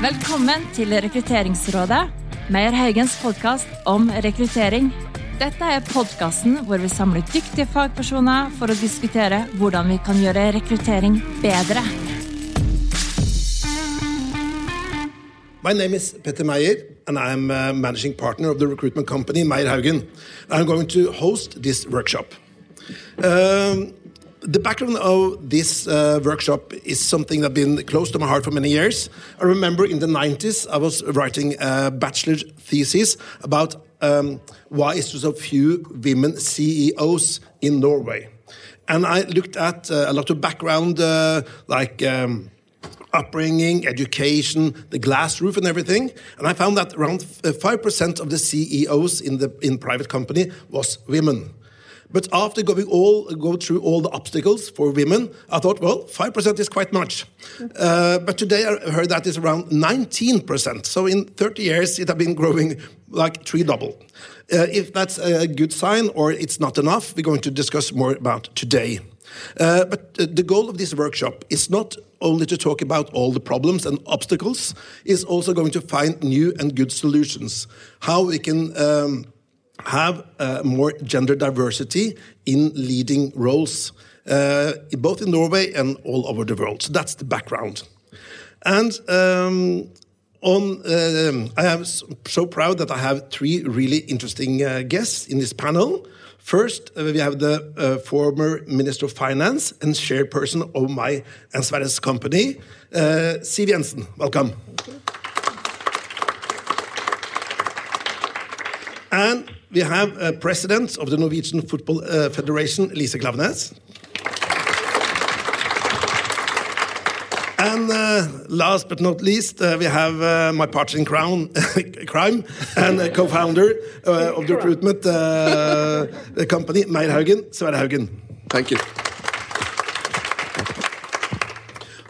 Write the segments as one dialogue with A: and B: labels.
A: Velkommen til Rekrutteringsrådet, Meyer Haugens podkast om rekruttering. Dette er podkasten hvor vi samler dyktige fagpersoner for å diskutere hvordan vi kan gjøre rekruttering bedre.
B: My name is Petter Meyer, and I'm a managing partner of the recruitment company Meyer Haugen. I'm going to host this workshop. Um, the background of this uh, workshop is something that's been close to my heart for many years. I remember in the 90s, I was writing a bachelor thesis about um, why is there so few women CEOs in Norway. And I looked at uh, a lot of background, uh, like um, upbringing, education, the glass roof, and everything. And I found that around 5% of the CEOs in the in private company was women. But after going all go through all the obstacles for women, I thought, well, five percent is quite much. Uh, but today I heard that is around nineteen percent. So in thirty years, it has been growing like three double. Uh, if that's a good sign or it's not enough, we're going to discuss more about today. Uh, but uh, the goal of this workshop is not only to talk about all the problems and obstacles, is also going to find new and good solutions. How we can um, have uh, more gender diversity in leading roles, uh, both in Norway and all over the world. So that's the background. And um, on, uh, I am so proud that I have three really interesting uh, guests in this panel. First, uh, we have the uh, former Minister of Finance and chairperson of my and Sverre's company, Siv Jensen. Welcome. And we have a president of the Norwegian Football uh, Federation, Lise Klaveness. And uh, last but not least, uh, we have uh, my partner in crown, crime and co-founder uh, of the recruitment uh, company, Meyer Haugen, Sverre Haugen.
C: Thank you.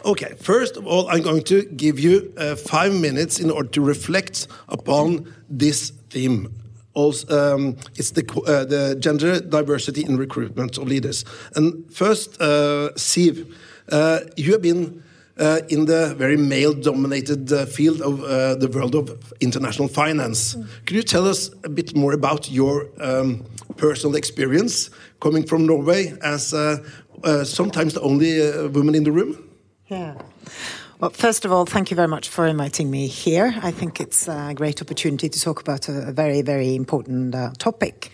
B: Okay, first of all, I'm going to give you uh, five minutes in order to reflect upon this theme also, um, it's the, uh, the gender diversity in recruitment of leaders. And first, uh, Siv, uh, you have been uh, in the very male-dominated uh, field of uh, the world of international finance. Mm. Could you tell us a bit more about your um, personal experience coming from Norway as sometimes the only woman in the room?
D: Yeah. Well, first of all, thank you very much for inviting me here. I think it's a great opportunity to talk about a, very, very important uh, topic.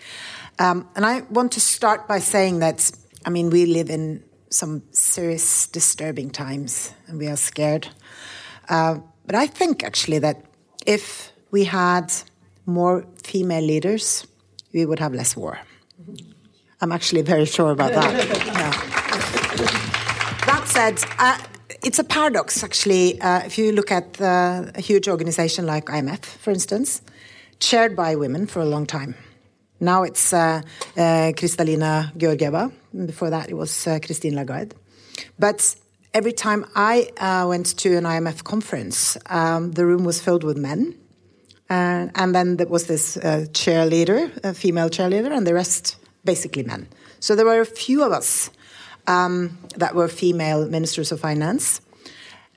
D: Um, and I want to start by saying that, I mean, we live in some serious, disturbing times and we are scared. Uh, but I think actually that if we had more female leaders, we would have less war. I'm actually very sure about that. Yeah. That said, uh, it's a paradox, actually. Uh, if you look at uh, a huge organization like IMF, for instance, chaired by women for a long time. Now it's uh, uh Kristalina Georgieva. Before that, it was uh, Christine Lagarde. But every time I uh, went to an IMF conference, um, the room was filled with men. and then there was this cheerleader, a female cheerleader, and the rest basically men. So there were a few of us um, that were female ministers of finance.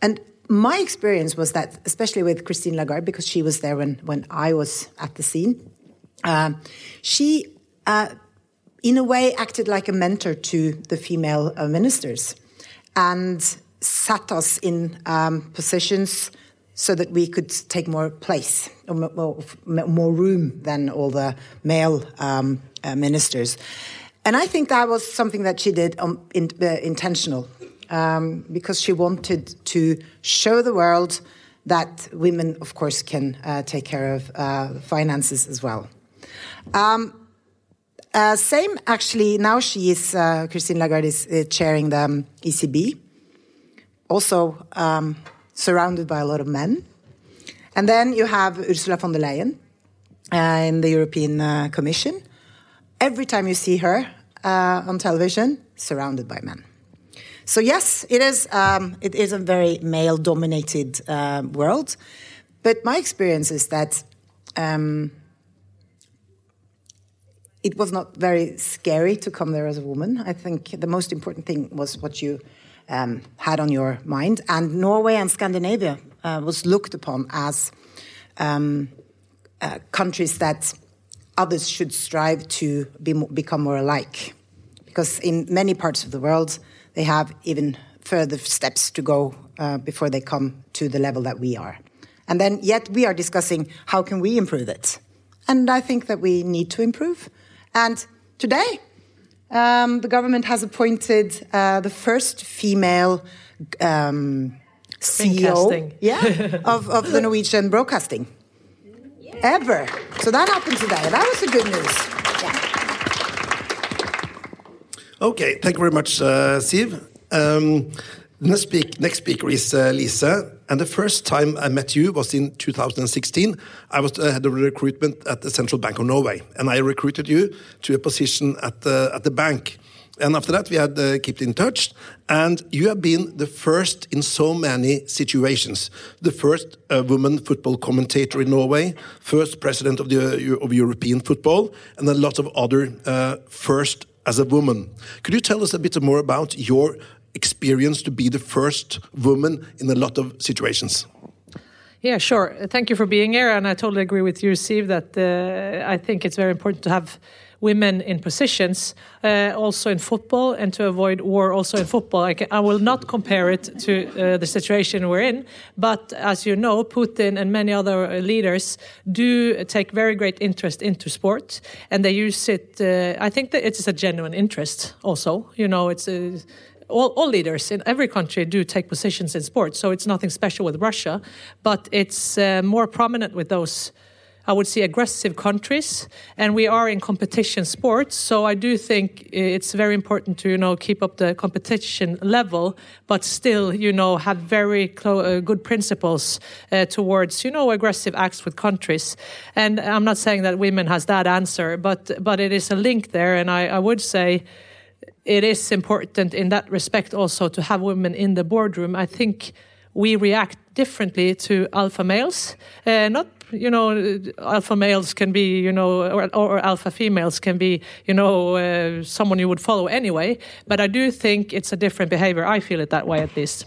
D: And my experience was that, especially with Christine Lagarde, because she was there when, when I was at the scene, uh, she, uh, in a way, acted like a mentor to the female uh, ministers and sat us in um, positions so that we could take more place, more, more room than all the male um, uh, ministers. And I think that was something that she did um, in, uh, intentional um, because she wanted to show the world that women, of course, can uh, take care of uh, finances as well. Um, uh, same, actually, now she is, uh, Christine Lagarde is uh, chairing the um, ECB, also um, surrounded by a lot of men. And then you have Ursula von der Leyen in the European Commission every time you see her uh, on television, surrounded by men. So yes, it is. Um, it is a very male-dominated uh, world, but my experience is that um, it was not very scary to come there as a woman. I think the most important thing was what you um, had on your mind. And Norway and Scandinavia uh, was looked upon as um, uh, countries that others should strive to be, become more alike. Because in many parts of the world, they have even further steps to go uh, before they come to the level that we are. And then, yet, we are discussing how can we improve it. And I think that we need to improve. And today, um, the government has appointed uh, the first female um, CEO yeah, of, of the Norwegian broadcasting ever. So that happened today. That was the good news.
B: Yeah. Okay, thank you very much, uh. Um, next, speak, next speaker is uh, Lise. And the first time I met you was in 2016. I was uh, head of recruitment at the Central Bank of Norway, and I recruited you to a position at the, at the bank. And after that, we had uh, kept in touch. And you have been the first in so many situations. The first uh, woman football commentator in Norway, first president of the of European football, and a lot of other uh, first as a woman. Could you tell us a bit more about your experience to be the first woman in a lot of situations?
C: Yeah, sure. Thank you for being here, and I totally agree with you, Siv. That uh, I think it's very important to have women in positions, uh, also in football, and to avoid war also in football. I, can, I will not compare it to uh, the situation we're in, but as you know, Putin and many other leaders do take very great interest into sport, and they use it. Uh, I think that it's a genuine interest. Also, you know, it's a all, all, leaders in every country do take positions in sports, so it's nothing special with Russia, but it's uh, more prominent with those. I would say aggressive countries, and we are in competition sports. So I do think it's very important to you know keep up the competition level, but still you know have very uh, good principles uh, towards you know aggressive acts with countries. And I'm not saying that women has that answer, but but it is a link there, and I, I would say it is important in that respect also to have women in the boardroom. I think we react differently to alpha males, uh, not you know, alpha males can be, you know, or, or alpha females can be, you know, uh, someone you would follow anyway. But I do think it's a different behavior. I feel it that way at least.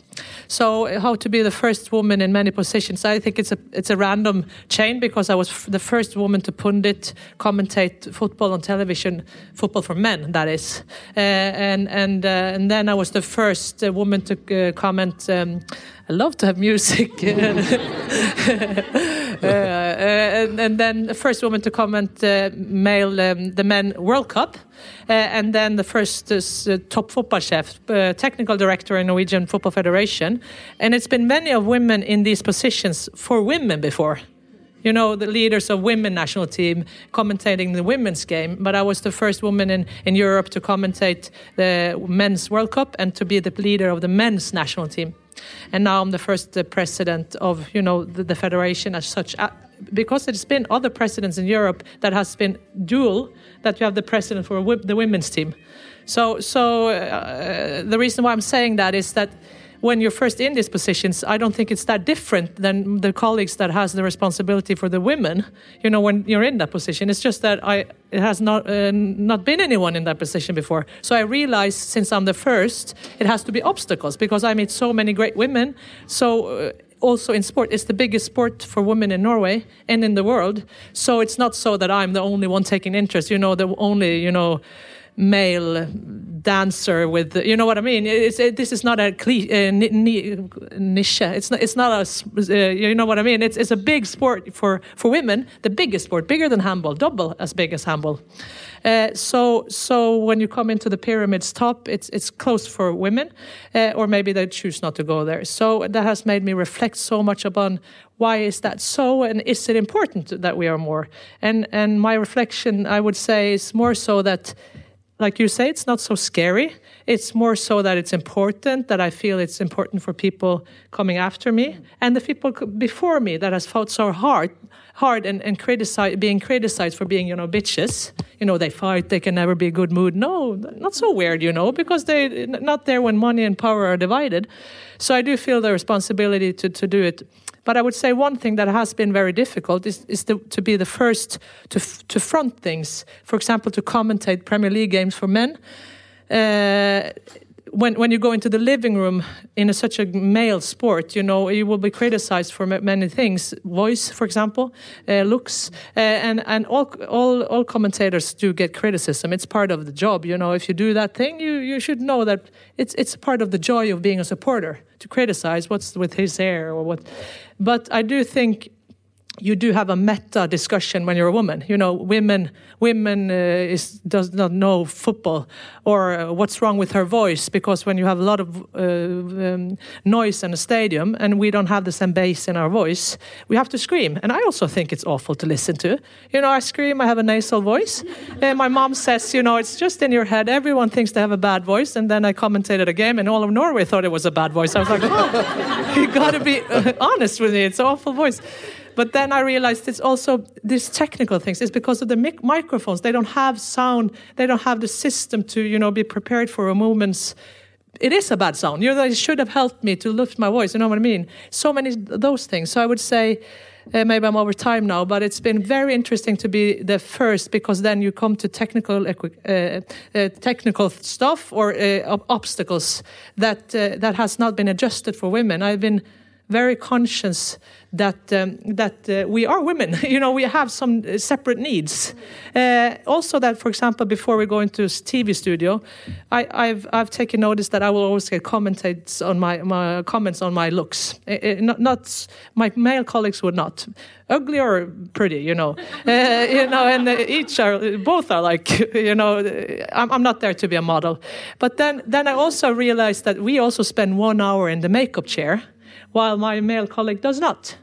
C: So how to be the first woman in many positions? I think it's a it's a random chain because I was the first woman to pundit, commentate football on television, football for men, that is, uh, and and uh, and then I was the first uh, woman to uh, comment. Um, I love to have music. Uh, and, and, then the first woman to comment uh, male um, the men World Cup, uh, and then the first top football chef, technical director in Norwegian Football Federation, and it's been many of women in these positions for women before. You know, the leaders of women national team commentating the women's game. But I was the first woman in, in Europe to commentate the men's World Cup and to be the leader of the men's national team and now I'm the first uh, president of you know the, the federation as such. Uh, because there's been other presidents in Europe that has been dual, that you have the president for the women's team. So, so uh, the reason why I'm saying that is that when you're first in these positions, I don't think it's that different than the colleagues that has the responsibility for the women. You know, when you're in that position, it's just that I it has not uh, not been anyone in that position before. So I realize since I'm the first, it has to be obstacles because I meet so many great women. So. Uh, also in sport, it's the biggest sport for women in Norway and in the world. So it's not so that I'm the only one taking interest. You know, the only you know male dancer with you know what I mean. It's, it, this is not a uh, niche. It's not. It's not a. Uh, you know what I mean. It's it's a big sport for for women. The biggest sport, bigger than handball, double as big as handball. Uh, so so when you come into the pyramid's top, it's it's closed for women, uh, or maybe they choose not to go there. So that has made me reflect so much upon why is that so, and is it important that we are more? And and my reflection, I would say, is more so that like you say, it's not so scary. It's more so that it's important, that I feel it's important for people coming after me and the people before me that has fought so hard, hard and, and criticize, being criticized for being, you know, bitches. You know, they fight, they can never be a good mood. No, not so weird, you know, because they're not there when money and power are divided. So I do feel the responsibility to, to do it but I would say one thing that has been very difficult is, is to be the first to, to front things. For example, to commentate Premier League games for men. Uh, when when you go into the living room in a, such a male sport, you know you will be criticized for many things. Voice, for example, uh, looks, uh, and and all all all commentators do get criticism. It's part of the job. You know, if you do that thing, you you should know that it's it's part of the joy of being a supporter to criticize what's with his hair or what. But I do think you do have a meta discussion when you're a woman. You know, women women uh, is does not know football or uh, what's wrong with her voice because when you have a lot of uh, um, noise in a stadium and we don't have the same bass in our voice, we have to scream. And I also think it's awful to listen to. You know, I scream. I have a nasal voice. and my mom says, you know, it's just in your head. Everyone thinks they have a bad voice. And then I commentated a game, and all of Norway thought it was a bad voice. I was like, oh, you got to be uh, honest with me. It's an awful voice. But then I realized it's also these technical things. It's because of the mic microphones. They don't have sound. They don't have the system to, you know, be prepared for a movement's. It is a bad sound. You know, it should have helped me to lift my voice. You know what I mean? So many those things. So I would say. Uh, maybe I'm over time now, but it's been very interesting to be the first because then you come to technical uh, uh, technical stuff or uh, obstacles that uh, that has not been adjusted for women. I've been very conscious that um, that uh, we are women. you know, we have some uh, separate needs. Uh, also, that for example, before we go into TV studio, I, have I've taken notice that I will always get comments on my, my comments on my looks. It, it, not, not, my male colleagues would not. Ugly or pretty, you know, uh, you know, and uh, each are both are like, you know, I'm, I'm not there to be a model. But then then I also realized that we also spend one hour in the makeup chair while my male colleague does not.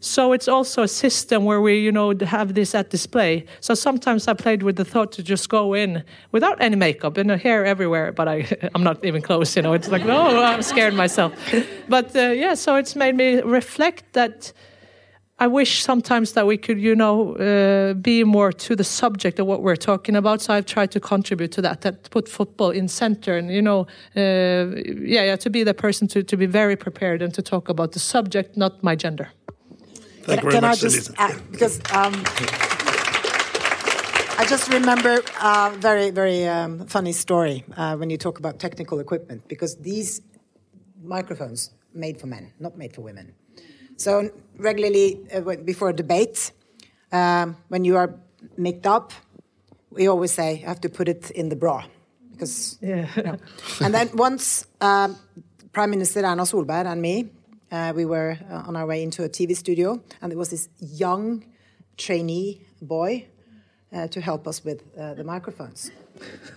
C: So it's also a system where we, you know, have this at display. So sometimes I played with the thought to just go in without any makeup and hair everywhere, but I, I'm not even close. You know, it's like, no, I'm scared myself. But uh, yeah, so it's made me reflect that I wish sometimes that we could, you know, uh, be more to the subject of what we're talking about. So I've tried to contribute to that, that put football in center, and you know, uh, yeah, yeah, to be the person to to be very prepared and to talk about the subject, not my gender.
B: Thank
D: can,
B: you very
D: can
B: much,
D: I just add, because um, I just remember a very very um, funny story uh, when you talk about technical equipment because these microphones made for men, not made for women. So regularly uh, before a debate, um, when you are mixed up, we always say you have to put it in the bra because. Yeah. You know. and then once um, Prime Minister Erna Solberg and me, uh, we were uh, on our way into a TV studio, and there was this young trainee boy uh, to help us with uh, the microphones.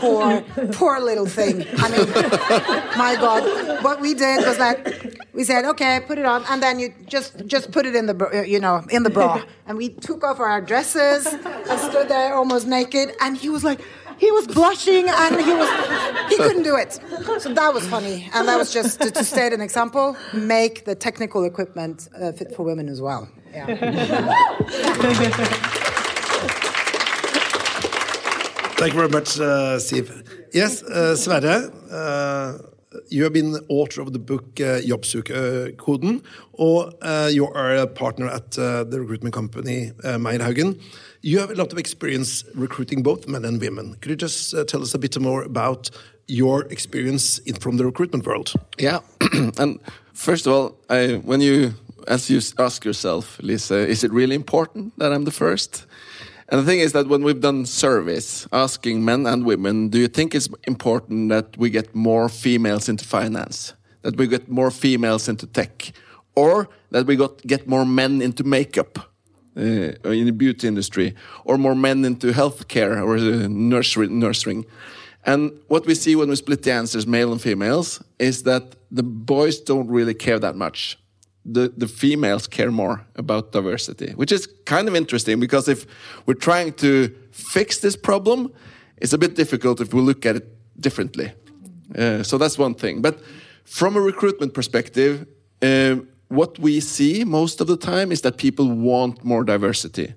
D: poor, poor little thing. I mean, my God. What we did was that we said, okay, put it on, and then you just just put it in the you know in the bra, and we took off our dresses and stood there almost naked, and he was like. He was blushing and he was he couldn't do it. So that was funny, and that was just to, to state an example. Make the technical equipment uh, fit for women as well. Yeah.
B: Thank you very much, uh, Siv. Yes, uh, Sverre. Uh, you have been author of the book uh, Jobbsøkerkoden, or uh, you are a partner at uh, the recruitment company uh. You have a lot of experience recruiting both men and women. Could you just uh, tell us a bit more about your experience in, from the recruitment world?
E: Yeah, and first of all, I, when you as you ask yourself, Lise, is it really important that I'm the first? And the thing is that when we've done surveys asking men and women, do you think it's important that we get more females into finance, that we get more females into tech, or that we got get more men into makeup uh, in the beauty industry, or more men into healthcare or uh, nursery, nursing? And what we see when we split the answers, male and females, is that the boys don't really care that much the, the females care more about diversity, which is kind of interesting because if we're trying to fix this problem, it's a bit difficult if we look at it differently. Uh, so that's one thing. But from a recruitment perspective, uh, what we see most of the time is that people want more diversity.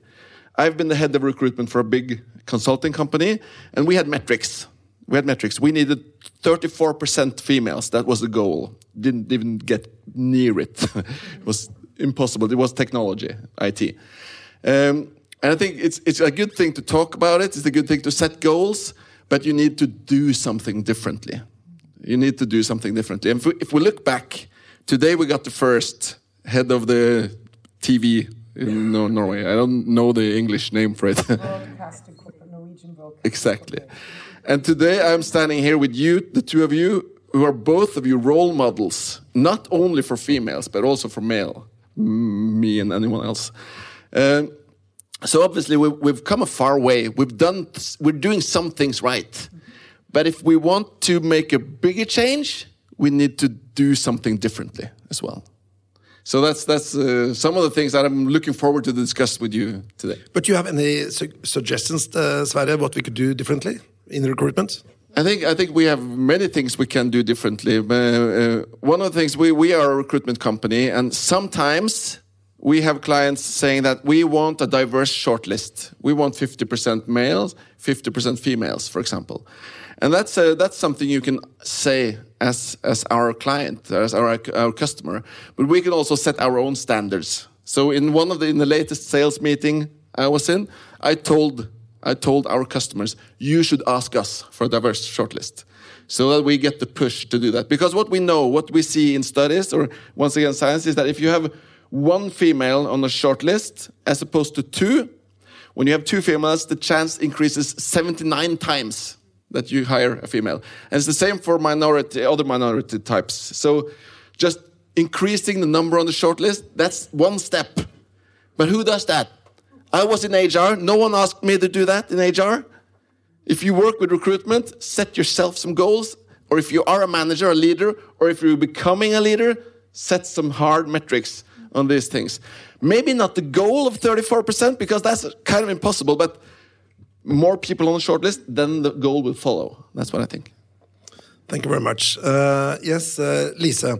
E: I've been the head of recruitment for a big consulting company, and we had metrics we had metrics. We needed 34% females. That was the goal. Didn't even get near it. it was impossible. It was technology, IT. Um, and I think it's, it's a good thing to talk about it. It's a good thing to set goals. but you need to do something differently. You need to do something differently. And if we, if we look back, today we got the first head of the TV in Nor- Norway. I don't know the English name for it. exactly. And today I'm standing here with you, the two of you, who are both of you role models, not only for females, but also for male, me and anyone else. Um, so obviously we, we've come a far way. We've done, we're doing some things right. But if we want to make a bigger change, we need to do something differently as well. So that's that's uh, some of the things that I'm looking forward to discuss with you today.
B: But do you have any su suggestions, uh, Sverre, what we could do differently in recruitment?
E: I think I think we have many things we can do differently. Uh, uh, one of the things we we are a recruitment company, and sometimes we have clients saying that we want a diverse shortlist. We want 50% males, 50% females, for example. And that's uh, that's something you can say as as our client, as our our customer. But we can also set our own standards. So in one of the in the latest sales meeting I was in, I told I told our customers, you should ask us for a diverse shortlist. So that we get the push to do that. Because what we know, what we see in studies, or once again science, is that if you have one female on a shortlist as opposed to two, when you have two females, the chance increases 79 times that you hire a female. And it's the same for minority, other minority types. So just increasing the number on the shortlist, that's one step. But who does that? I was in HR. No one asked me to do that in HR. If you work with recruitment, set yourself some goals. Or if you are a manager, a leader, or if you're becoming a leader, set some hard metrics on these things. Maybe not the goal of 34%, because that's kind of impossible, but more people on the shortlist, then the goal will follow. That's what I think.
B: Thank you very much. Uh, yes, uh, Lisa,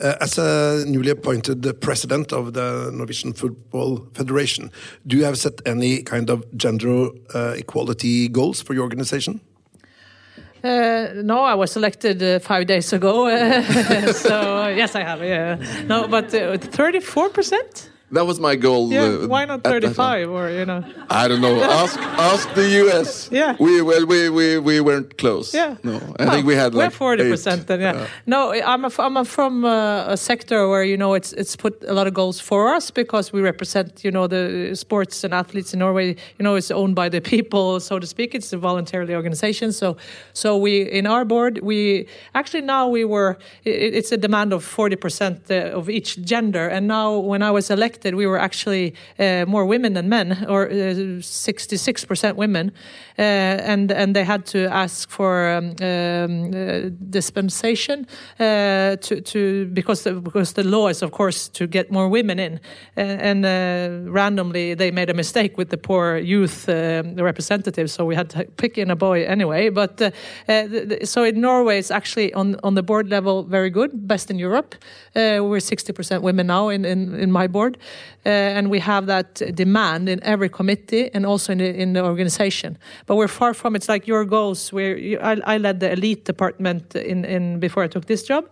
B: uh, as a newly appointed president of the Norwegian Football Federation, do you have set any kind of gender uh, equality goals for your organization?
C: Uh, no, I was elected uh, five days ago, so yes, I have. Yeah, no, but uh, thirty-four percent.
E: That was my goal.
C: Yeah,
E: uh,
C: why not
E: at that time.
C: 35 or, you know?
E: I don't know. Ask ask the US.
C: Yeah.
E: We well we we, we weren't close.
C: Yeah.
E: No. I
C: Well,
E: think we had like
C: we're 40%
E: eight.
C: then, yeah. No, I'm, a, I'm a, from a, a sector where, you know, it's it's put a lot of goals for us because we represent, you know, the sports and athletes in Norway, you know, it's owned by the people, so to speak. It's a voluntarily organization. So, so we, in our board, we, actually now we were, it, it's a demand of 40% uh, of each gender. And now when I was elected, we were actually uh, more women than men, or uh, 66% women. Uh, and, and they had to ask for um, um, uh, dispensation uh, to, to because the, because the law is of course to get more women in. And, and randomly they made a mistake with the poor youth representatives so we had to pick in a boy anyway. But uh, uh, th- th- so in Norway it's actually on on the board level very good best in Europe. We're 60% women now in, in, in my board. And we have that demand in every committee and also in the, in the organization but we're far from it's like your goals. Where you, I, I led the elite department in, in before I took this job.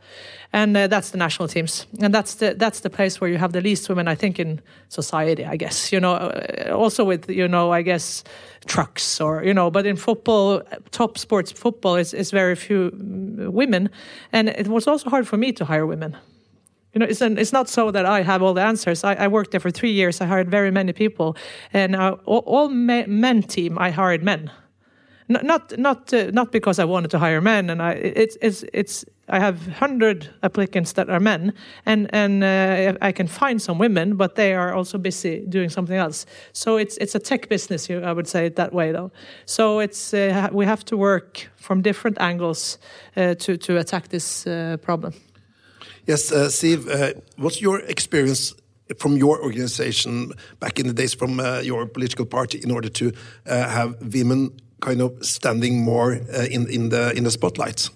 C: And uh, that's the national teams. And that's the that's the place where you have the least women I think in society I guess. You know uh, also with you know I guess trucks or you know but in football top sports football is, is very few women. And it was also hard for me to hire women you know, it's, an, it's not so that I have all the answers. I, I worked there for three years. I hired very many people, and uh, all, all me, men team I hired men. N- not not uh, not because I wanted to hire men, and I it's it's it's I have hundred applicants that are men, and and uh, I can find some women, but they are also busy doing something else. So it's it's a tech business, I would say it that way though. So it's uh, we have to work from different angles uh, to to attack this uh, problem.
B: Yes, uh, Siv, uh, what's your experience from your organization back in the days from uh, your political party in order to uh, have women kind of standing more uh, in in the in the spotlight?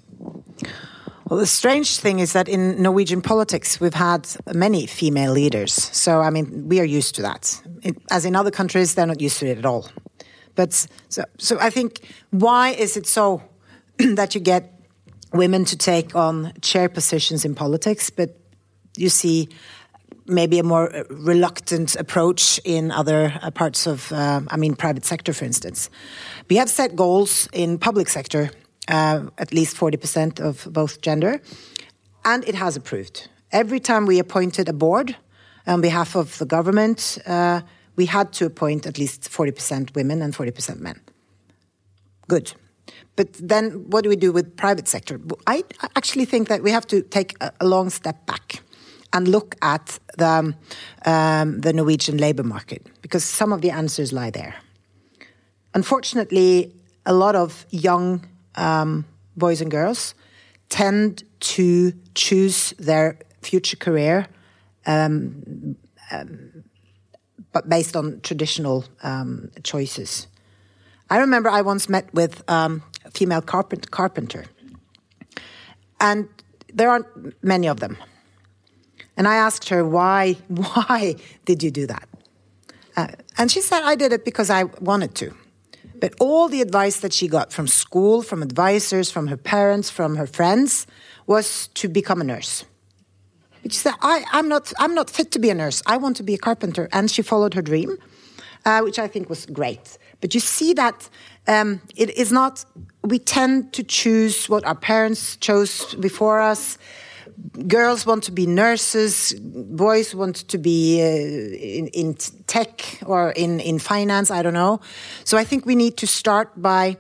D: Well, the strange thing is that in Norwegian politics, we've had many female leaders. So, I mean, we are used to that. It, as in other countries, they're not used to it at all. But so, so I think why is it so that you get women to take on chair positions in politics, but you see maybe a more reluctant approach in other uh, parts of, uh, I mean, private sector, for instance. We have set goals in public sector, uh, at least 40% of both gender, and it has approved. Every time we appointed a board on behalf of the government, uh, we had to appoint at least 40% women and 40% men. Good. But then what do we do with private sector? I actually think that we have to take a long step back and look at the, um, the Norwegian labor market because some of the answers lie there. Unfortunately, a lot of young um, boys and girls tend to choose their future career um, um, but based on traditional um, choices. I remember I once met with um, female carpent carpenter, and there aren't many of them. And I asked her, why, why did you do that? Uh, and she said, I did it because I wanted to. But all the advice that she got from school, from advisors, from her parents, from her friends, was to become a nurse. But she said, I, am not, I'm not fit to be a nurse. I want to be a carpenter. And she followed her dream, uh, which I think was great. But you see that um, it is not, we tend to choose what our parents chose before us girls want to be nurses, boys want to be uh, in, in, tech or in, in finance, I don't know. So I think we need to start by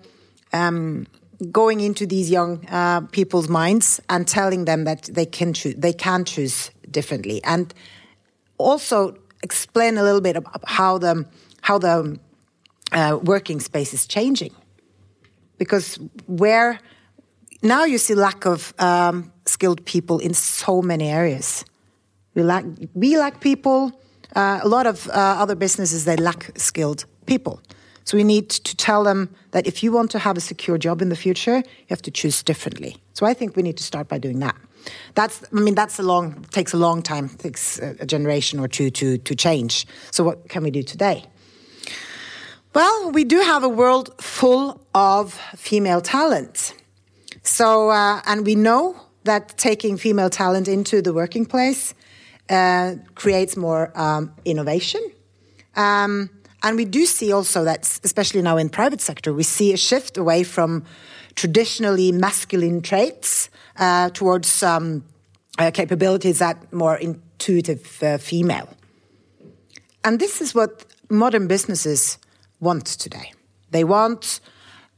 D: um, going into these young uh, people's minds and telling them that they can choose, they can choose differently. And also explain a little bit about how the, how the uh, working space is changing. Because where now you see lack of um, skilled people in so many areas. We lack, we lack people. Uh, a lot of uh, other businesses they lack skilled people. So we need to tell them that if you want to have a secure job in the future, you have to choose differently. So I think we need to start by doing that. That's, I mean, that's a long takes a long time, takes a generation or two to to change. So what can we do today? Well, we do have a world full of female talent. So, uh, and we know that taking female talent into the working place uh, creates more um, innovation. Um, and we do see also that, especially now in private sector, we see a shift away from traditionally masculine traits uh, towards um, uh, capabilities that more intuitive uh, female. And this is what modern businesses want today. They want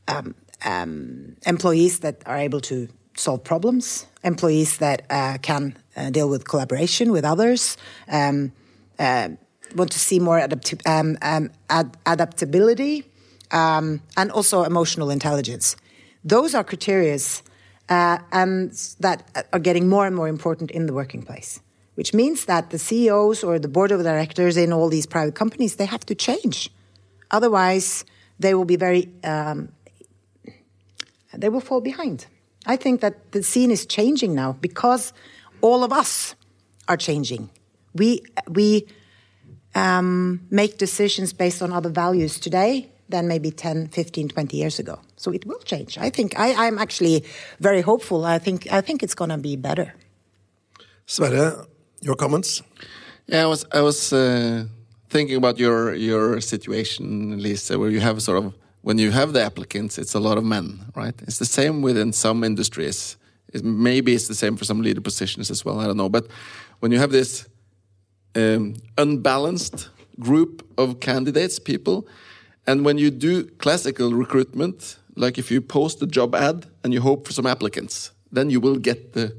D: um, um, employees that are able to solve problems, employees that uh, can uh, deal with collaboration with others, um, uh, want to see more adapti um, um ad adaptability, um, and also emotional intelligence. Those are criteria uh, and that are getting more and more important in the working place. Which means that the CEOs or the board of directors in all these private companies they have to change, otherwise they will be very um, they will fall behind. I think that the scene is changing now because all of us are changing. We we um, make decisions based on other values today than maybe 10, 15, 20 years ago. So it will change. I think I, am actually very hopeful. I think I think it's going to be better.
B: Sverre, your comments?
E: Yeah, I was I was uh, thinking about your your situation, Lise, where you have sort of when you have the applicants, it's a lot of men, right? It's the same within some industries. It, maybe it's the same for some leader positions as well. I don't know. But when you have this um, unbalanced group of candidates, people, and when you do classical recruitment, like if you post a job ad and you hope for some applicants, then you will get the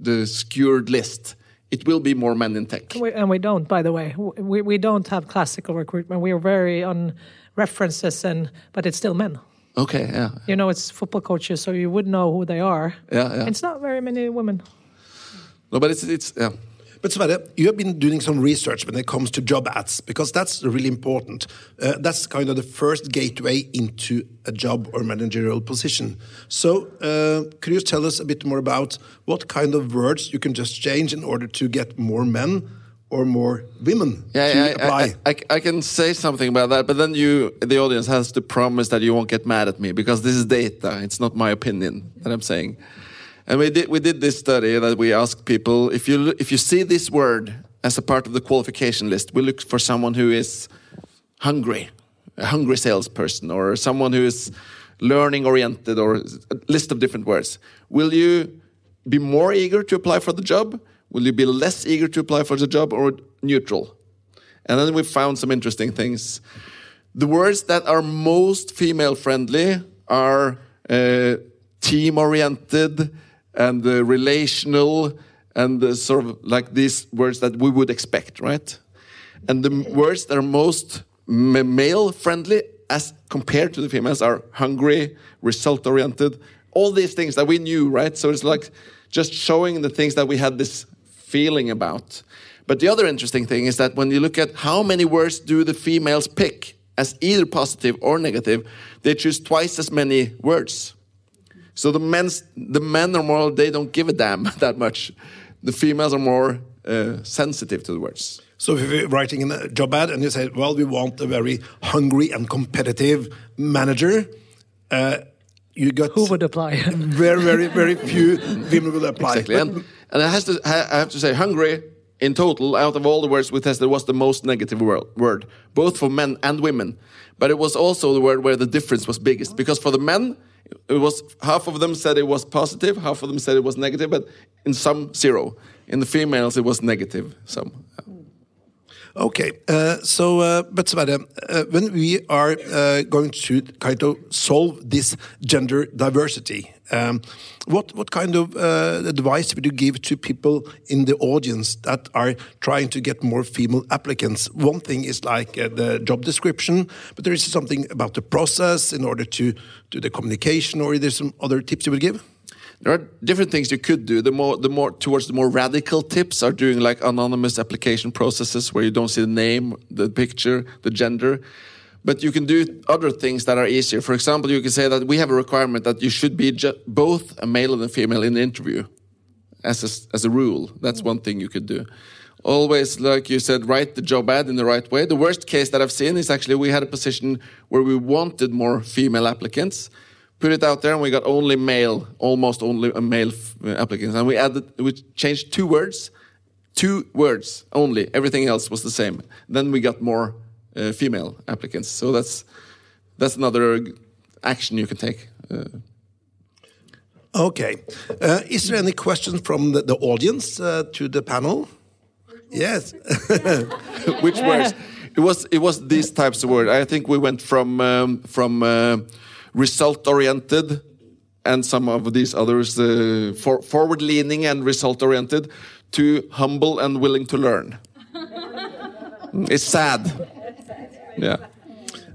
E: the skewed list. It will be more men in tech.
C: We, and we don't, by the way. We, we don't have classical recruitment. We are very on references and but it's still men.
E: Okay, yeah.
C: You know, it's football coaches, so you would know who they are.
E: Yeah, yeah.
C: It's not very many women.
E: No, but it's it's yeah.
B: But Sverre, you have been doing some research when it comes to job ads because that's really important. Uh, that's kind of the first gateway into a job or managerial position. So, uh, could you tell us a bit more about what kind of words you can just change in order to get more men or more women
E: yeah,
B: to
E: I,
B: apply.
E: I, I, I, can say something about that, but then you, the audience, has to promise that you won't get mad at me because this is data. It's not my opinion that I'm saying. And we did we did this study that we asked people if you if you see this word as a part of the qualification list, we look for someone who is hungry, a hungry salesperson, or someone who is learning oriented, or a list of different words. Will you be more eager to apply for the job? Will you be less eager to apply for the job, or neutral? And then we found some interesting things. The words that are most female friendly are uh, team oriented and the relational and uh, sort of like these words that we would expect, right? And the words that are most male friendly as compared to the females are hungry, result oriented, all these things that we knew, right? So it's like just showing the things that we had this feeling about. But the other interesting thing is that when you look at how many words do the females pick as either positive or negative, they choose twice as many words. So the men's the men are more they don't give a damn that much. The females are more uh, sensitive to the words.
B: So if you're writing in a job ad and you say, "Well, we want a very hungry and competitive manager," uh, you got
C: who would apply?
B: very, very, very few women will apply.
E: Exactly, and, and I, has to, I have to say, hungry in total, out of all the words we tested, was the most negative word, both for men and women. But it was also the word where the difference was biggest, because for the men, it was half of them said it was positive, half of them said it was negative, but in some zero. In the females, it was negative. Some.
B: Uh, Okay, uh, so uh, but Sverre, uh, when we are going to kind of solve this gender diversity, um, what what kind of advice would you give to people in the audience that are trying to get more female applicants? One thing is like the job description, but there is something about the process in order to do the communication, or is there some other tips you would give?
E: There are different things you could do. The more, the more towards the more radical tips are doing like anonymous application processes where you don't see the name, the picture, the gender. But you can do other things that are easier. For example, you can say that we have a requirement that you should be both a male and a female in the interview, as a, as a rule. That's one thing you could do. Always, like you said, write the job ad in the right way. The worst case that I've seen is actually we had a position where we wanted more female applicants put it out there, and we got only male, almost only a male applicants. And we added, we changed two words, two words only. Everything else was the same. Then we got more uh, female applicants. So that's that's another action you can take. Uh,
B: okay. Uh, is there any questions from the, the audience uh, to the panel? Yes.
E: Which words? It was it was these types of words. I think we went from um, from uh, result oriented and some of these others uh, for, forward leaning and result oriented to humble and willing to learn. it's sad. Yeah.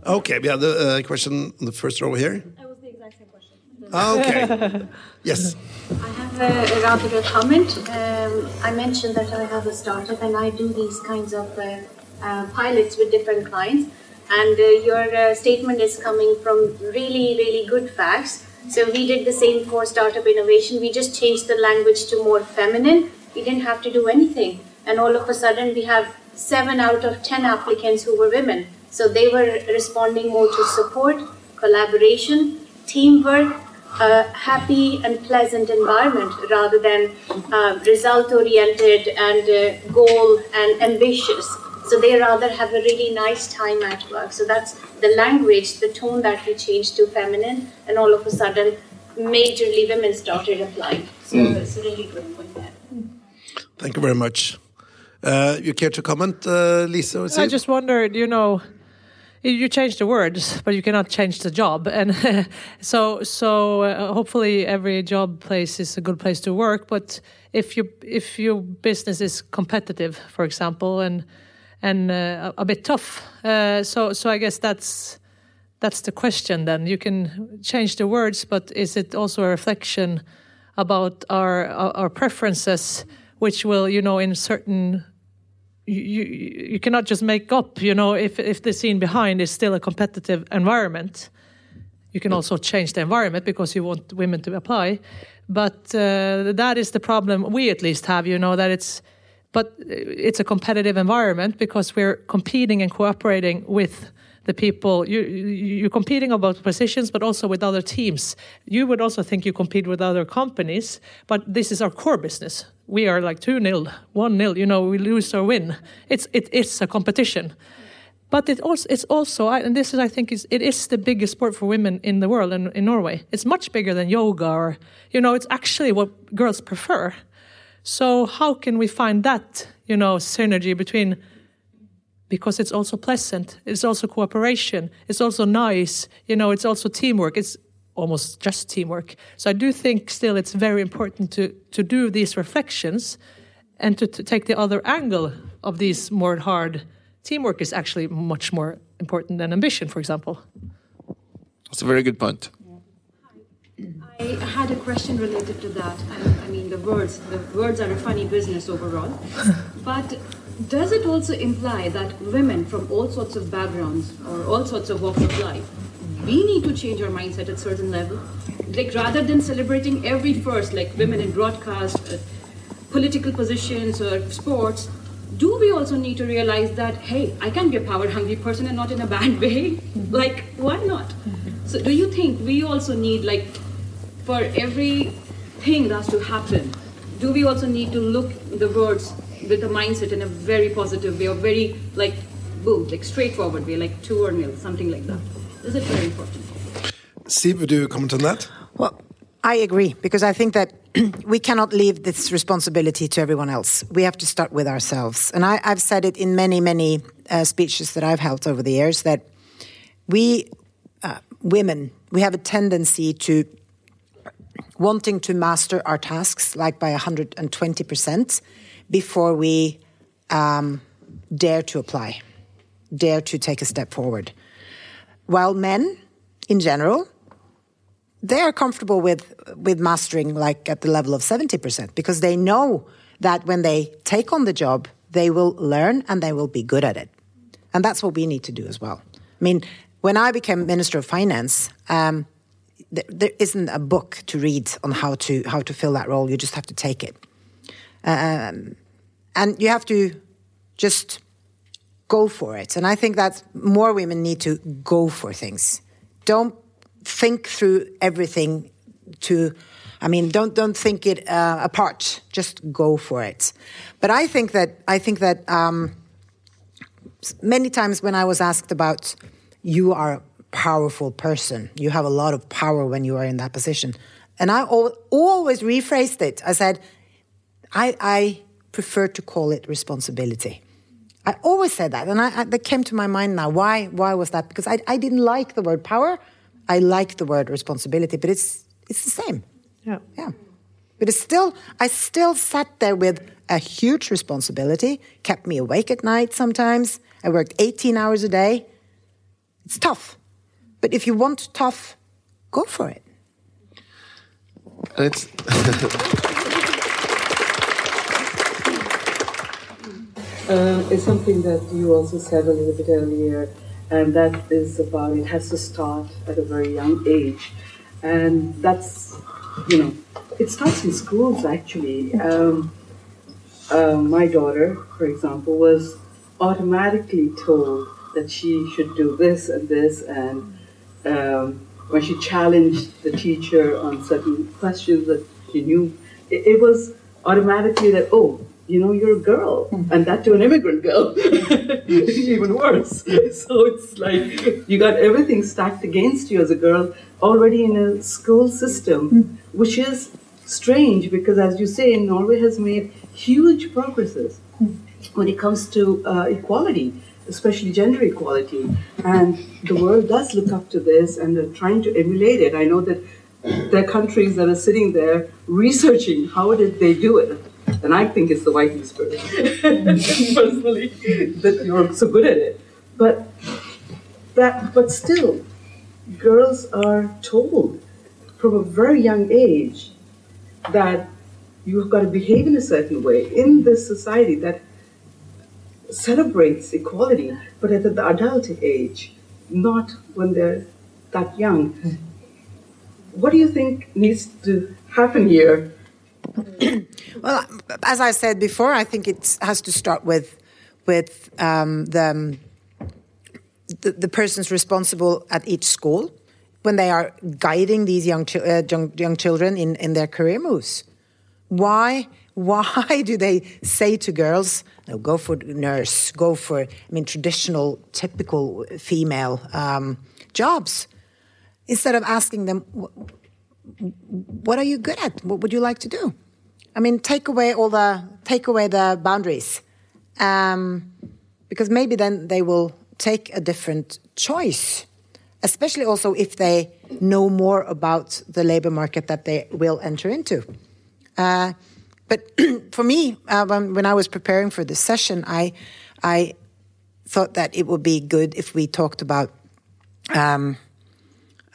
B: Okay, we have the uh, question on the first row here.
F: That was the exact same question.
B: Okay. yes.
F: I have a, a rather a comment. Um, I mentioned that I have a startup and I do these kinds of uh, uh, pilots with different clients and uh, your uh, statement is coming from really, really good facts. So we did the same for startup innovation. We just changed the language to more feminine. We didn't have to do anything, and all of a sudden we have seven out of ten applicants who were women. So they were responding more to support, collaboration, teamwork, a happy and pleasant environment rather than uh, result oriented and uh, goal and ambitious. So they rather have a really nice time at work. So that's the language, the tone that we changed to feminine, and all of a sudden, majorly women started applying. So mm. it's a really good point there.
B: Thank you very much. Uh, you care to comment, uh, Lise?
C: I just wondered, you know, you change the words, but you cannot change the job, and so so uh, hopefully every job place is a good place to work. But if you if your business is competitive, for example, and and uh, a bit tough. Uh, so so I guess that's that's the question. Then you can change the words, but is it also a reflection about our our preferences, which will you know in certain you, you cannot just make up you know if if the scene behind is still a competitive environment you can also change the environment because you want women to apply but uh, that is the problem we at least have you know that it's but it's a competitive environment because we're competing and cooperating with the people you, you're competing about positions but also with other teams you would also think you compete with other companies but this is our core business we are like 2 0, 1 0, you know, we lose or win. It's, it is a competition. But it also, it's also, and this is, I think, is it is the biggest sport for women in the world in, in Norway. It's much bigger than yoga, or you know, it's actually what girls prefer. So how can we find that, you know, synergy between? Because it's also pleasant, it's also cooperation, it's also nice, you know, it's also teamwork. It's almost just teamwork. So I do think still it's very important to to do these reflections, and to, to take the other angle of these more hard teamwork is actually much more important than ambition, for example.
E: That's a very good point.
G: I had a question related to that. I, I mean, the words, the words are a funny business overall. but does it also imply that women from all sorts of backgrounds or all sorts of walks of life, we need to change our mindset at certain level? Like rather than celebrating every first, like women in broadcast, uh, political positions or sports, do we also need to realize that hey i can be a power hungry person and not in a bad way like why not mm-hmm. so do you think we also need like for every thing that has to happen do we also need to look the words with the mindset in a very positive way or very like boom like straightforward way like two or nil something like that is it very important
B: Siv, would you comment on that
D: well I agree because I think that we cannot leave this responsibility to everyone else. We have to start with ourselves. And I, have said it in many, many uh, speeches that I've held over the years that we uh, women we have a tendency to wanting to master our tasks like by 120% before we um, dare to apply, dare to take a step forward. While men, in general, they are comfortable with with mastering like at the level of 70% because they know that when they take on the job they will learn and they will be good at it and that's what we need to do as well i mean when i became minister of finance um, there isn't a book to read on how to how to fill that role you just have to take it um, and you have to just go for it and i think that more women need to go for things don't think through everything to I mean, don't don't think it uh, apart. Just go for it. But I think that I think that um, many times when I was asked about you are powerful person, you have a lot of power when you are in that position, and I al always rephrased it. I said, I, I prefer to call it responsibility. I always said that, and I, I, that came to my mind now. Why? Why was that? Because I, I didn't like the word power. I like the word responsibility, but it's it's the same.
C: Yeah.
D: Yeah. But it's still I still sat there with a huge responsibility, kept me awake at night sometimes. I worked 18 hours a day. It's tough. But if you want tough, go for it.
E: And it's
H: uh, it's something that you also said a little bit earlier and that is about it has to start at a very young age and that's you know it starts in schools actually um, uh, my daughter for example was automatically told that she should do this and this and um, when she challenged the teacher on certain questions that she knew it, it was automatically that oh you know, you're a girl, mm-hmm. and that to an immigrant girl, even worse. So it's like you got everything stacked against you as a girl already in a school system, mm-hmm. which is strange because, as you say, Norway has made huge progresses mm-hmm. when it comes to uh, equality, especially gender equality, and the world does look up to this and they're trying to emulate it. I know that there are countries that are sitting there researching how did they do it? And I think it's the Viking spirit, personally, that you're so good at it. But that, but still, girls are told from a very young age that you've got to behave in a certain way. In this society that celebrates equality, but at the adult age, not when they're that young. What do you think needs to happen here
D: well, as I said before, I think it has to start with with um, the, the, the persons responsible at each school when they are guiding these young uh, young, young children in in their career moves. Why? Why do they say to girls, no, go for nurse, go for, I mean, traditional, typical female um, jobs, instead of asking them, what are you good at? What would you like to do? I mean, take away all the, take away the boundaries. Um, because maybe then they will take a different choice, especially also if they know more about the labor market that they will enter into. Uh, but for me, uh, when, I was preparing for this session, I, I thought that it would be good if we talked about um,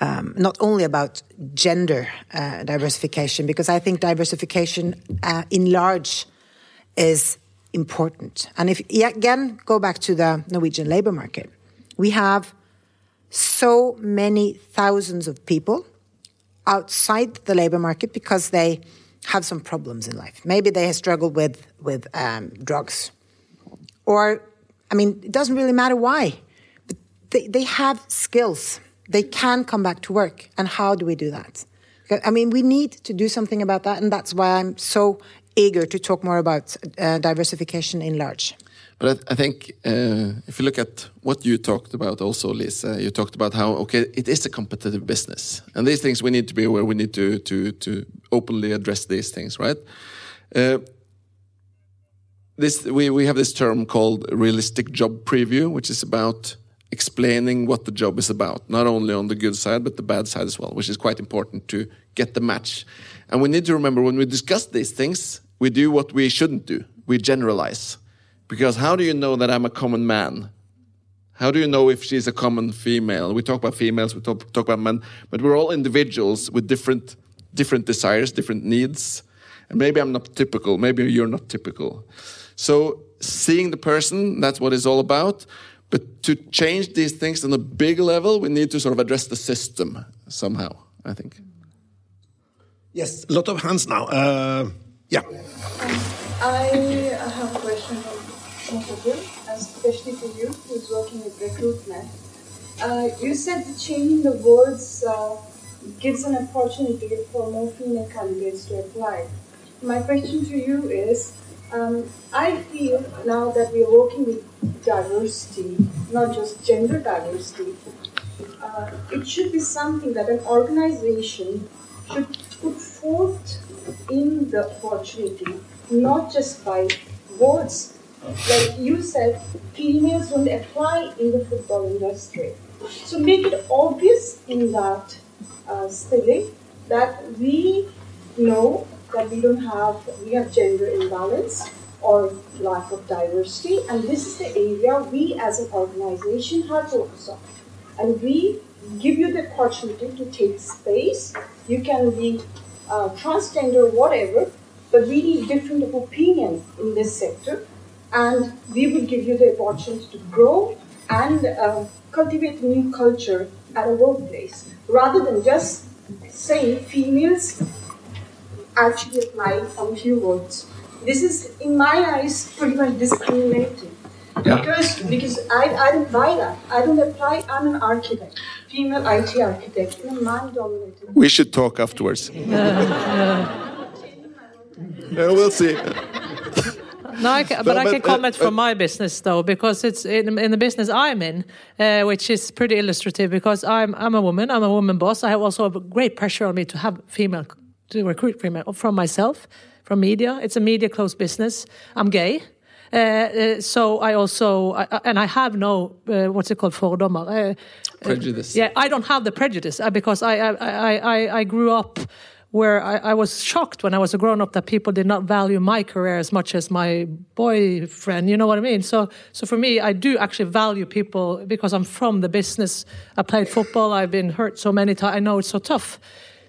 D: um, not only about gender uh, diversification, because I think diversification uh, in large is important. And if again go back to the Norwegian labor market, we have so many thousands of people outside the labor market because they have some problems in life. Maybe they have struggled with with um, drugs, or I mean, it doesn't really matter why, but they, they have skills. They can come back to work, and how do we do that? I mean, we need to do something about that, and that's why I'm so eager to talk more about uh, diversification in large.
E: But I, think uh, if you look at what you talked about, also, Lise, you talked about how okay, it is a competitive business, and these things we need to be aware. We need to to to openly address these things, right? Uh, this we we have this term called realistic job preview, which is about explaining what the job is about, not only on the good side but the bad side as well, which is quite important to get the match. And we need to remember when we discuss these things, we do what we shouldn't do. We generalize because how do you know that I'm a common man? How do you know if she's a common female? We talk about females, we talk, talk about men, but we're all individuals with different, different desires, different needs. And maybe I'm not typical, maybe you're not typical. So seeing the person, that's what it's all about. But to change these things on a big level, we need to sort of address the system somehow, I think.
B: Yes, a lot of hands now. Uh, yeah. Um,
I: I have a question both of you, especially for you who's working with recruitment. Uh, you said that changing the words uh, gives an opportunity for more female candidates to apply. My question to you is um, I feel now that we are working with diversity, not just gender diversity, uh, it should be something that an organization should put forth in the opportunity, not just by words like you said, females don't apply in the football industry. So make it obvious in that uh, that we know that we don't have we have gender imbalance or lack of diversity, and this is the area we as an organization have focus on. And we give you the opportunity to take space. You can be uh, transgender, whatever, but we need different opinion in this sector and we will give you the opportunity to grow and uh, cultivate new culture at a workplace rather than just saying females actually apply on few words. This is, in my eyes, pretty much discriminating. Yeah. Because because I, I don't buy that. I don't apply. I'm an architect, female IT architect in a man-dominated.
E: We should talk afterwards. yeah, uh, we'll see.
C: No, I can, but, but, I can uh, comment uh, from my business though, because it's in, in the business I'm in, uh, which is pretty illustrative. Because I'm I'm a woman, I'm a woman boss. I have also a great pressure on me to have female to recruit female from myself, from media. It's a media closed business. I'm gay. Uh, uh, so I also I, and I have no uh, what's it called fordommer
E: prejudice.
C: yeah, I don't have the prejudice because I I I, I grew up where I, I, was shocked when I was a grown up that people did not value my career as much as my boyfriend. You know what I mean? So, so for me, I do actually value people because I'm from the business. I played football. I've been hurt so many times. I know it's so tough.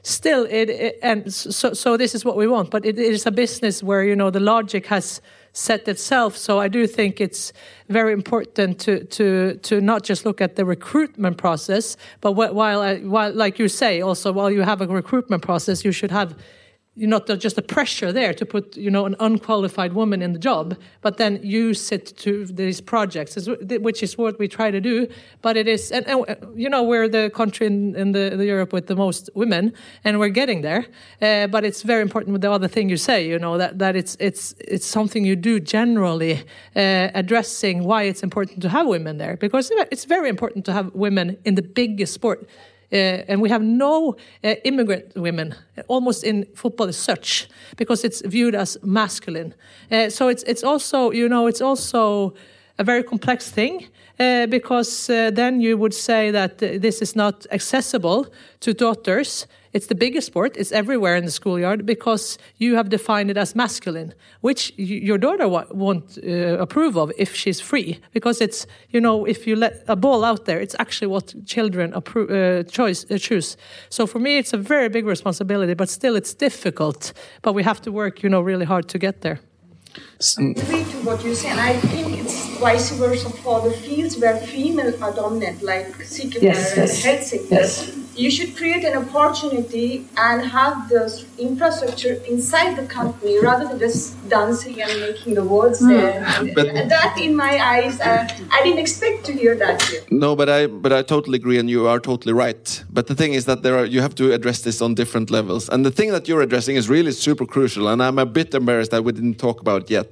C: Still, it, it and so so this is what we want. But it, it is a business where you know the logic has set itself. So I do think it's very important to to to not just look at the recruitment process, but while I, while like you say, also while you have a recruitment process, you should have you not just a pressure there to put you know an unqualified woman in the job, but then use it to these projects, which is what we try to do. But it is, and, and you know, we're the country in, in the, the, Europe with the most women, and we're getting there. Uh, but it's very important with the other thing you say, you know, that that it's it's it's something you do generally, uh, addressing why it's important to have women there, because it's very important to have women in the biggest sport and we have no uh, immigrant women almost in football as such because it's viewed as masculine. Uh, so it's it's also you know it's also a very complex thing uh, because uh, then you would say that uh, this is not accessible to daughters it's the biggest sport. It's everywhere in the schoolyard because you have defined it as masculine, which your daughter won't uh, approve of if she's free. Because it's, you know, if you let a ball out there, it's actually what children uh, choice, uh, choose. So for me, it's a very big responsibility, but still it's difficult. But we have to work, you know, really hard to get there.
I: I agree to what you say, and I think it's vice versa for the fields where female are dominant, like CQPR yes, and yes. health sector. Yes you should create an opportunity and have the infrastructure inside the company rather than just dancing and making the words mm. there. But that, in my eyes, uh, I didn't expect to hear that. Here.
E: No, but I but I totally agree, and you are totally right. But the thing is that there are you have to address this on different levels, and the thing that you're addressing is really super crucial. And I'm a bit embarrassed that we didn't talk about it yet.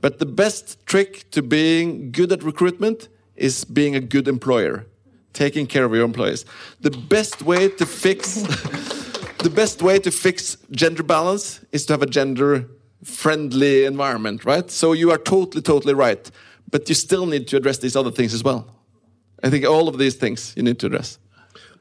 E: But the best trick to being good at recruitment is being a good employer taking care of your employees. The best way to fix the best way to fix gender balance is to have a gender friendly environment, right? So you are totally, totally right. But you still need to address these other things as well. I think all of these things you need to address.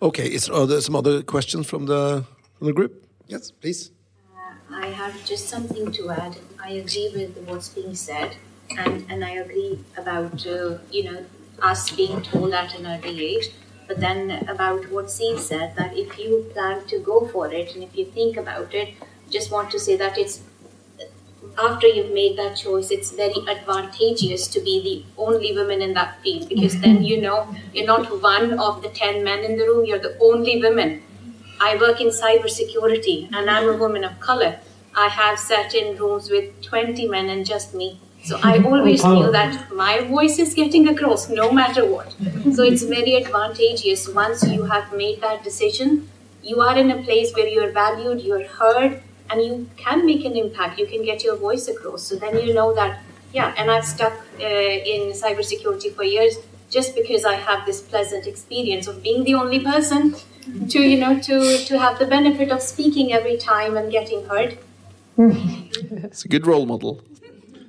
B: Okay, is there some other questions from the from the group? Yes, please.
F: Uh, I have just something to add. I agree with what's being said, and and I agree about uh, you know us being told at an early age. But then about what Siv said, that if you plan to go for it and if you think about it, just want to say that it's after you've made that choice, it's very advantageous to be the only woman in that field because then you know you're not one of the 10 men in the room, you're the only woman. I work in cybersecurity and I'm a woman of color. I have sat in rooms with 20 men and just me. So I always knew that my voice is getting across no matter what. So it's very advantageous once you have made that decision. You are in a place where you're valued, you're heard, and you can make an impact. You can get your voice across. So then you know that, yeah, and I've stuck uh, in cybersecurity for years just because I have this pleasant experience of being the only person to, you know, to, to have the benefit of speaking every time and getting heard.
E: It's a good role model.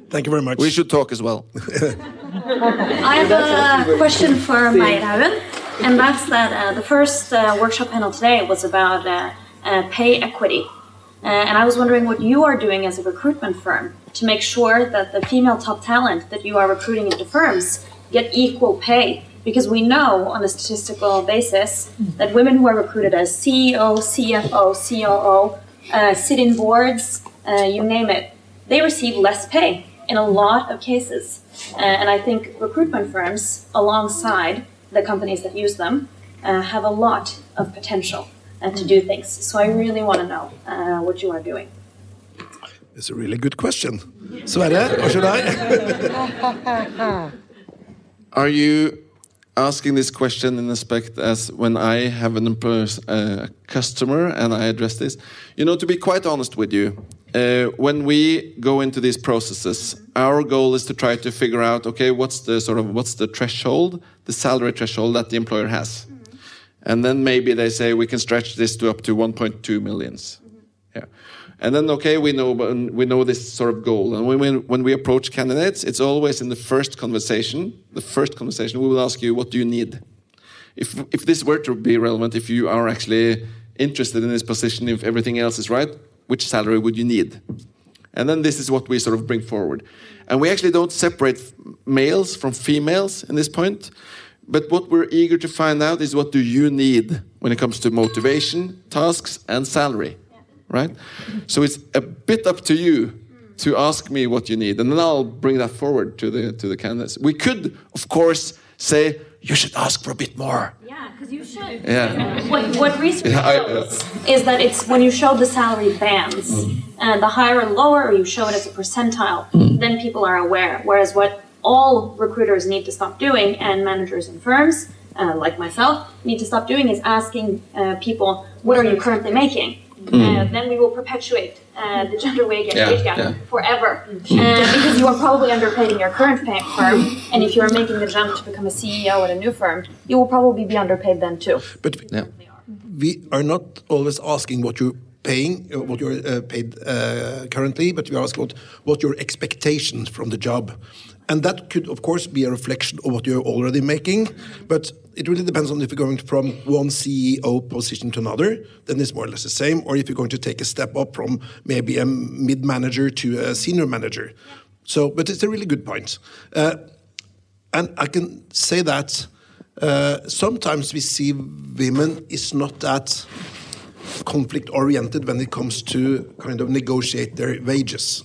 B: Thank you very much.
E: We should talk as well.
J: I have a question for Meyer Haugen, and that's that uh, the first uh, workshop panel today was about uh, uh pay equity. Uh, and I was wondering what you are doing as a recruitment firm to make sure that the female top talent that you are recruiting into firms get equal pay. Because we know on a statistical basis that women who are recruited as CEO, CFO, COO, uh, sit in boards, you name it, they receive less pay in a lot of cases. Uh, and I think recruitment firms, alongside the companies that use them, uh, have a lot of potential uh, to do things. So I really want to know uh, what you are doing.
B: It's a really good question. Sverre, or should I?
E: are you asking this question in aspect as when I have an uh, customer and I address this? You know, to be quite honest with you, uh, when we go into these processes, our goal is to try to figure out, okay, what's the sort of what's the threshold, the salary threshold that the employer has, mm -hmm. and then maybe they say we can stretch this to up to 1.2 millions. Mm -hmm. Yeah, and then okay, we know we know this sort of goal, and when we, when we approach candidates, it's always in the first conversation. The first conversation, we will ask you, what do you need? If if this were to be relevant, if you are actually interested in this position, if everything else is right, which salary would you need? And then this is what we sort of bring forward. And we actually don't separate males from females in this point. But what we're eager to find out is what do you need when it comes to motivation, tasks, and salary, right? So it's a bit up to you to ask me what you need, and then I'll bring that forward to the to the candidates. We could, of course, say
B: you should ask for a bit more.
J: Yeah, because you should.
E: Yeah.
J: What, what research
E: Yeah, I-
J: shows is that it's when you show the salary bands, and the higher and lower, or you show it as a percentile, then people are aware. Whereas what all recruiters need to stop doing, and managers and firms, uh, like myself, need to stop doing is asking uh, people, what are you currently making? Uh, then we will perpetuate uh, the gender wage gap,
E: Yeah,
J: wage gap
E: yeah.
J: forever. Uh, because you are probably underpaid in your current fa- firm, and if you are making the jump to become a CEO at a new firm, you will probably be underpaid then too.
B: But
E: Yeah.
B: we are not always asking what you're paying, uh, what you're uh, paid uh, currently, but we ask what what your expectations from the job, and that could of course be a reflection of what you're already making. But it really depends on if you're going from one CEO position to another, then it's more or less the same, or if you're going to take a step up from maybe a mid manager to a senior manager. So, but it's a really good point. Uh, and I can say that uh, sometimes we see women is not that conflict oriented when it comes to kind of negotiate their wages.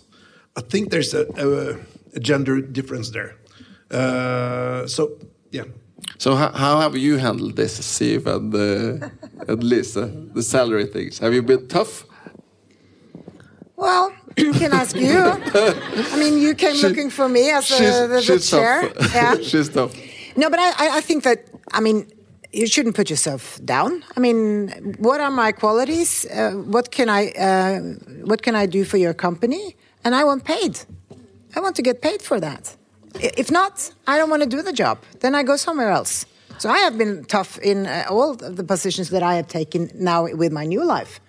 B: I think there's a, a, a gender difference there. Uh, so yeah.
E: So how, how have you handled this, Siv and, uh, and Lise, the salary things? Have you been tough?
D: Well, you can ask you. I mean, you came
E: She-
D: looking for me as
E: she's,
D: a, the, the
E: she's
D: chair.
E: tough.
D: Yeah.
E: she's tough.
D: No, but I, I- I think that, I mean, you shouldn't put yourself down. I mean, what are my qualities? Uh, what can I, uh, what can I do for your company? And I want paid. I want to get paid for that. If not, I don't want to do the job. Then I go somewhere else. So I have been tough in uh, all of the positions that I have taken now with my new life,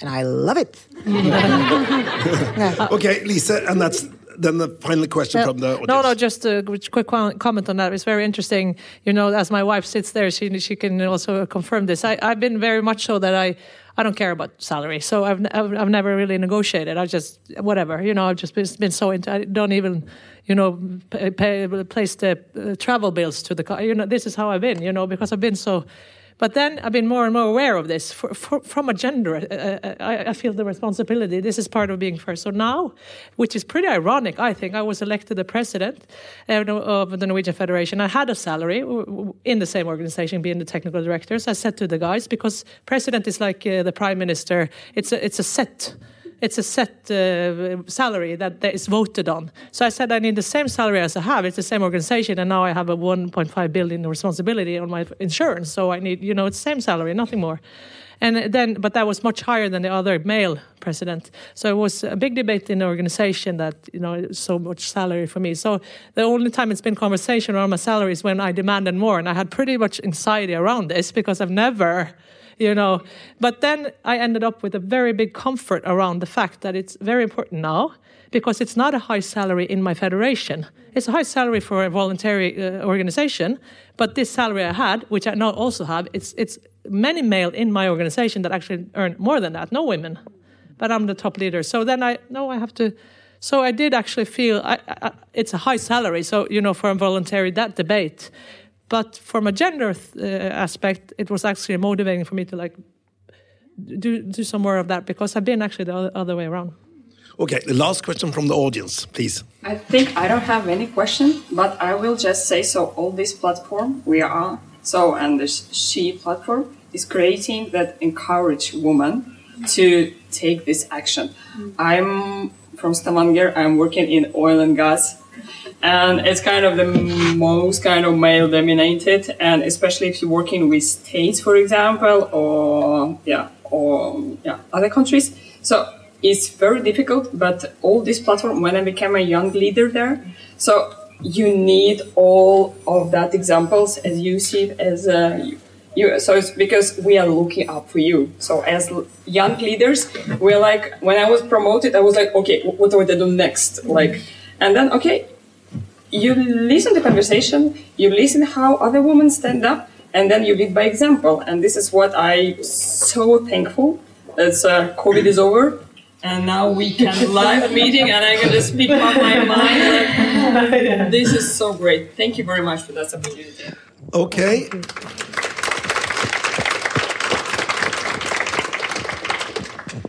D: and I love it.
B: Okay, Lise, and that's then the final question from the audience.
C: No, no, just a quick comment on that. It's very interesting. You know, as my wife sits there, she she can also confirm this. I, I've been very much so that I. I don't care about salary, so I've, I've I've never really negotiated. I just whatever, you know. I've just been, been so into. I don't even, you know, pay, pay place the uh, travel bills to the car. You know, this is how I've been. You know, because I've been so. But then I've been more and more aware of this for, for, from a gender. Uh, uh, I, I feel the responsibility. This is part of being first. So now, which is pretty ironic, I think, I was elected the president uh, of the Norwegian Federation. I had a salary in the same organization, being the technical director. So I said to the guys, because president is like uh, the prime minister, it's a, it's a set it's a set uh, salary that, that is voted on. So I said I need the same salary as I have. It's the same organization, and now I have a 1.5 billion responsibility on my insurance. So I need, you know, it's the same salary, nothing more. And then, but that was much higher than the other male president. So it was a big debate in the organization that you know so much salary for me. So the only time it's been conversation around my salary is when I demanded more, and I had pretty much anxiety around this because I've never you know. But then I ended up with a very big comfort around the fact that it's very important now because it's not a high salary in my federation. It's a high salary for a voluntary uh, organization, but this salary I had, which I now also have, it's it's many male in my organization that actually earn more than that. No women, but I'm the top leader. So then I no, I have to. So I did actually feel I, I, it's a high salary. So you know, for a voluntary that debate. But from a gender th- uh, aspect, it was actually motivating for me to like do do some more of that because I've been actually the other, other way around.
B: Okay, the last question from the audience, please.
K: I think I don't have any question, but I will just say so. All this platform we are on, so and the She platform is creating that encourage women to take this action. I'm from Stavanger. I'm working in oil and gas, and it's kind of the most kind of male dominated, and especially if you're working with states, for example, or yeah, or yeah, other countries. So it's very difficult, but all this platform, when I became a young leader there, so you need all of that examples as you see it as uh, you. So it's because we are looking up for you. So as young leaders, we're like, when I was promoted, I was like, okay, wh- what do I do next? Like, and then okay, you listen to conversation, you listen how other women stand up, and then you lead by example. And this is what I so thankful. As uh, COVID is over, and now we can live meeting, and I can just speak about my mind. Like, this is so great. Thank you very much for that opportunity.
B: Okay.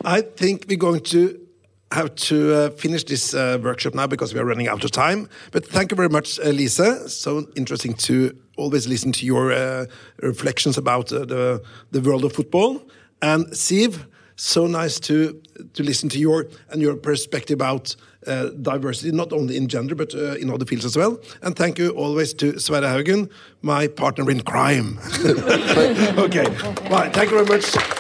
B: I think we're going to have to uh, finish this uh, workshop now because we are running out of time. But thank you very much, uh, Lise. So interesting to always listen to your uh, reflections about uh, the the world of football. And Siv, so nice to to listen to your and your perspective about uh, diversity, not only in gender but in other fields as well. And thank you always to Sverre Haugen, my partner in crime. okay, right. Thank you very much.